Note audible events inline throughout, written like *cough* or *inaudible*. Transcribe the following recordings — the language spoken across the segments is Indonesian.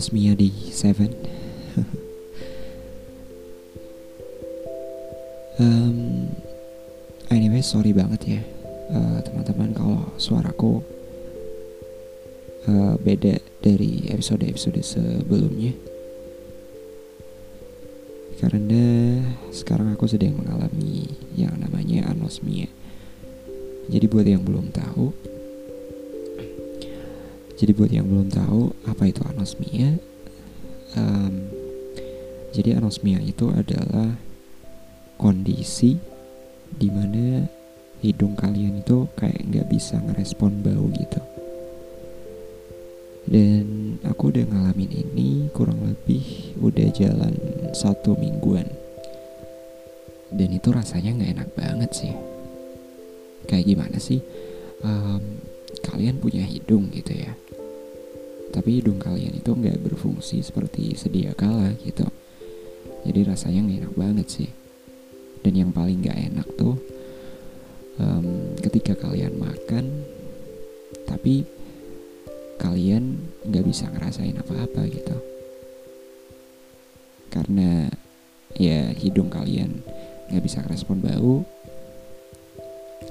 anosmia di Seven. *laughs* um, anyway, sorry banget ya uh, teman-teman kalau suaraku uh, beda dari episode-episode sebelumnya. Karena sekarang aku sedang mengalami yang namanya anosmia. Jadi buat yang belum tahu, jadi buat yang belum tahu apa itu anosmia, um, jadi anosmia itu adalah kondisi di mana hidung kalian itu kayak nggak bisa ngerespon bau gitu. Dan aku udah ngalamin ini kurang lebih udah jalan satu mingguan. Dan itu rasanya nggak enak banget sih. Kayak gimana sih? Um, kalian punya hidung gitu ya. Tapi hidung kalian itu nggak berfungsi seperti sedia kala gitu. Jadi rasanya nggak enak banget sih. Dan yang paling nggak enak tuh um, ketika kalian makan tapi kalian nggak bisa ngerasain apa-apa gitu. Karena ya hidung kalian nggak bisa respon bau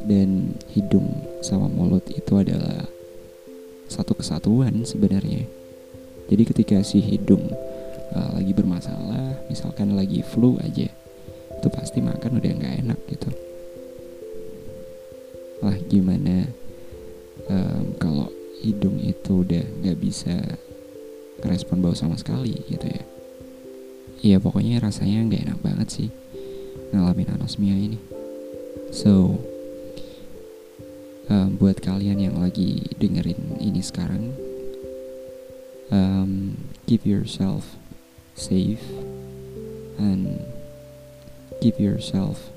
dan hidung sama mulut itu adalah satu kesatuan sebenarnya. Jadi ketika si hidung uh, lagi bermasalah, misalkan lagi flu aja, itu pasti makan udah nggak enak gitu. Lah gimana um, kalau hidung itu udah nggak bisa respon bau sama sekali gitu ya? Iya pokoknya rasanya nggak enak banget sih ngalamin anosmia ini. So um, buat kalian yang lagi dengerin ini sekarang um, keep yourself safe and keep yourself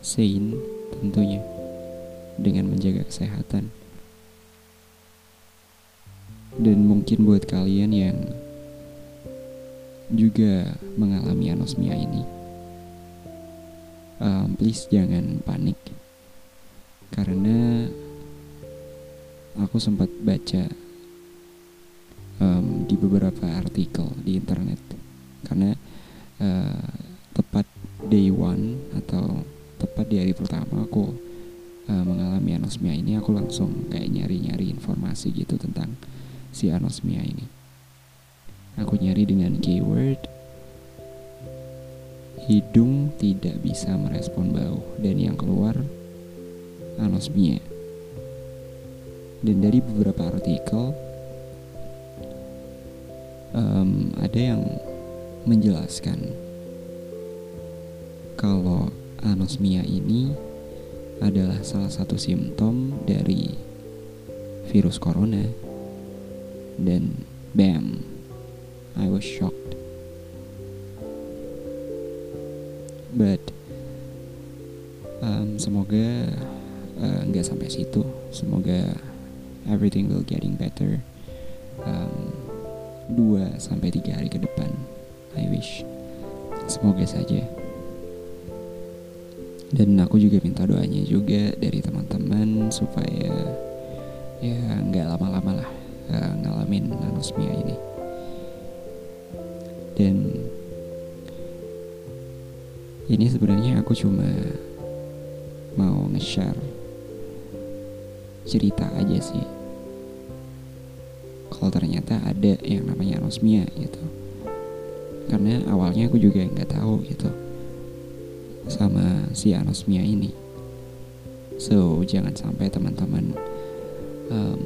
sane tentunya dengan menjaga kesehatan. Dan mungkin buat kalian yang juga mengalami anosmia ini um, please jangan panik. Karena aku sempat baca um, di beberapa artikel di internet. Karena uh, tepat day one atau tepat di hari pertama aku uh, mengalami anosmia ini aku langsung kayak nyari-nyari informasi gitu tentang si anosmia ini. Aku nyari dengan keyword hidung tidak bisa merespon bau dan yang keluar anosmia dan dari beberapa artikel um, ada yang menjelaskan kalau anosmia ini adalah salah satu simptom dari virus corona. Dan bam I was shocked. But um, semoga uh, nggak sampai situ. Semoga everything will getting better um, dua sampai tiga hari ke depan I wish. Semoga saja. Dan aku juga minta doanya juga dari teman-teman supaya ya nggak lama-lama lah uh, ngalamin anosmia ini. Dan ini sebenarnya aku cuma mau nge-share cerita aja sih. Kalau ternyata ada yang namanya anosmia gitu. Karena awalnya aku juga nggak tahu gitu sama si anosmia ini. So jangan sampai teman-teman um,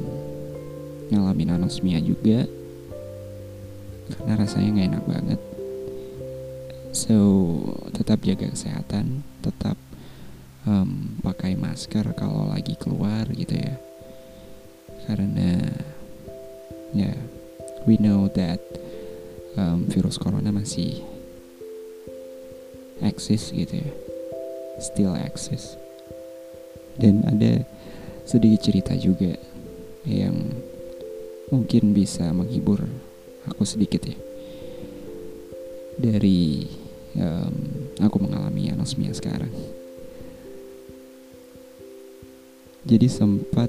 ngalamin anosmia juga karena rasanya nggak enak banget. So tetap jaga kesehatan tetap um, pakai masker kalau lagi keluar gitu ya. Karena ya yeah, we know that um, virus corona masih eksis gitu ya. Still eksis. Dan ada sedikit cerita juga yang mungkin bisa menghibur aku sedikit ya. Dari um, aku mengalami anosmia sekarang jadi sempat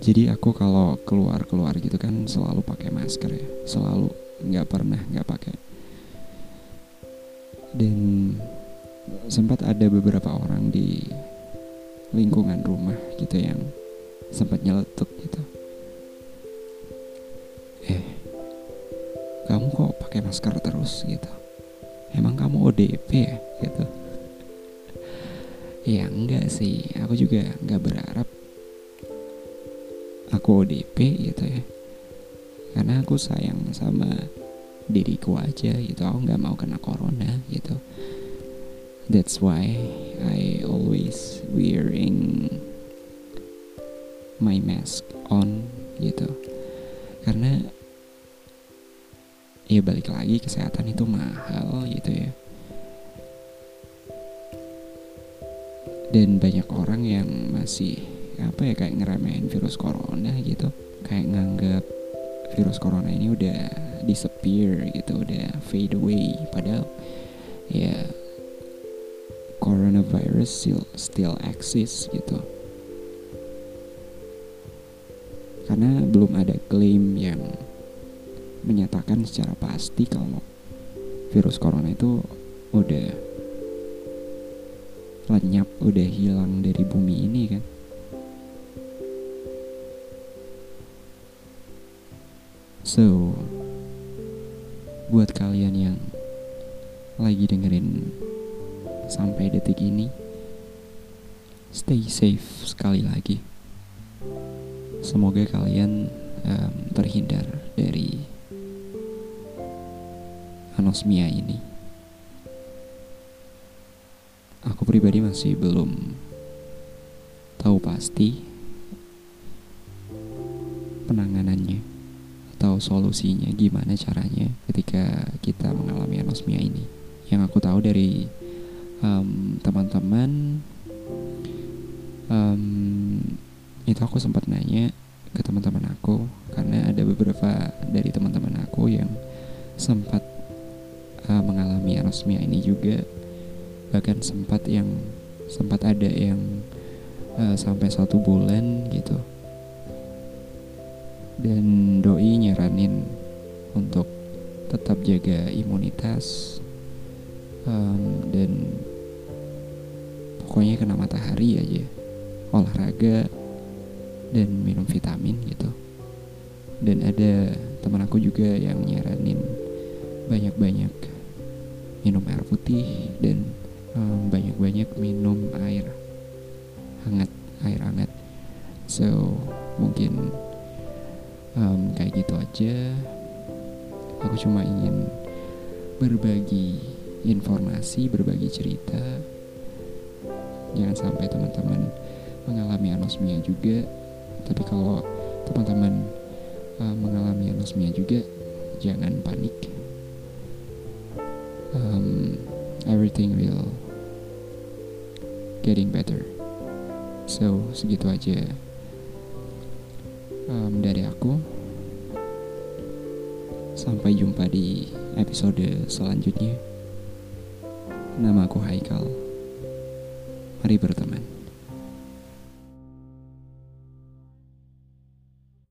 jadi aku kalau keluar keluar gitu kan selalu pakai masker ya. Selalu nggak pernah nggak pakai. Dan sempat ada beberapa orang di lingkungan rumah gitu yang sempat nyeletuk gitu. Eh kamu kok pakai masker terus? gitu. Emang kamu ODP ya? gitu ya enggak sih. Aku juga nggak berharap aku ODP gitu ya. Karena aku sayang sama diriku aja gitu. Aku nggak mau kena corona gitu. That's why I always wearing my mask on gitu. Karena ya balik lagi kesehatan itu mahal gitu ya dan banyak orang yang masih apa ya kayak ngeremehin virus corona gitu. Kayak nganggap virus corona ini udah disappear gitu udah fade away. Padahal ya coronavirus still still exists gitu. Karena belum ada klaim yang menyatakan secara pasti kalau virus corona itu udah lenyap udah hilang dari bumi ini kan So, buat kalian yang lagi dengerin sampai detik ini, stay safe sekali lagi. Semoga kalian um, terhindar dari anosmia ini. Pribadi masih belum tahu pasti penanganannya atau solusinya gimana caranya ketika kita mengalami anosmia ini. Yang aku tahu dari um, teman-teman um, itu aku sempat nanya ke teman-teman aku karena ada beberapa dari teman-teman aku yang sempat uh, mengalami anosmia ini juga bahkan sempat yang sempat ada yang uh, sampai satu bulan gitu. Dan doi nyaranin untuk tetap jaga imunitas um, dan pokoknya kena matahari aja. Olahraga dan minum vitamin gitu. Dan ada teman aku juga yang nyaranin banyak-banyak minum air putih dan um, banyak-banyak minum air hangat air hangat. So mungkin um, kayak gitu aja. Aku cuma ingin berbagi informasi berbagi cerita. Jangan sampai teman-teman mengalami anosmia juga. Tapi kalau teman-teman uh, mengalami anosmia juga jangan panik. Um, everything will getting better so segitu aja um, dari aku. Sampai jumpa di episode selanjutnya. Nama aku Haikal. Mari bertemu.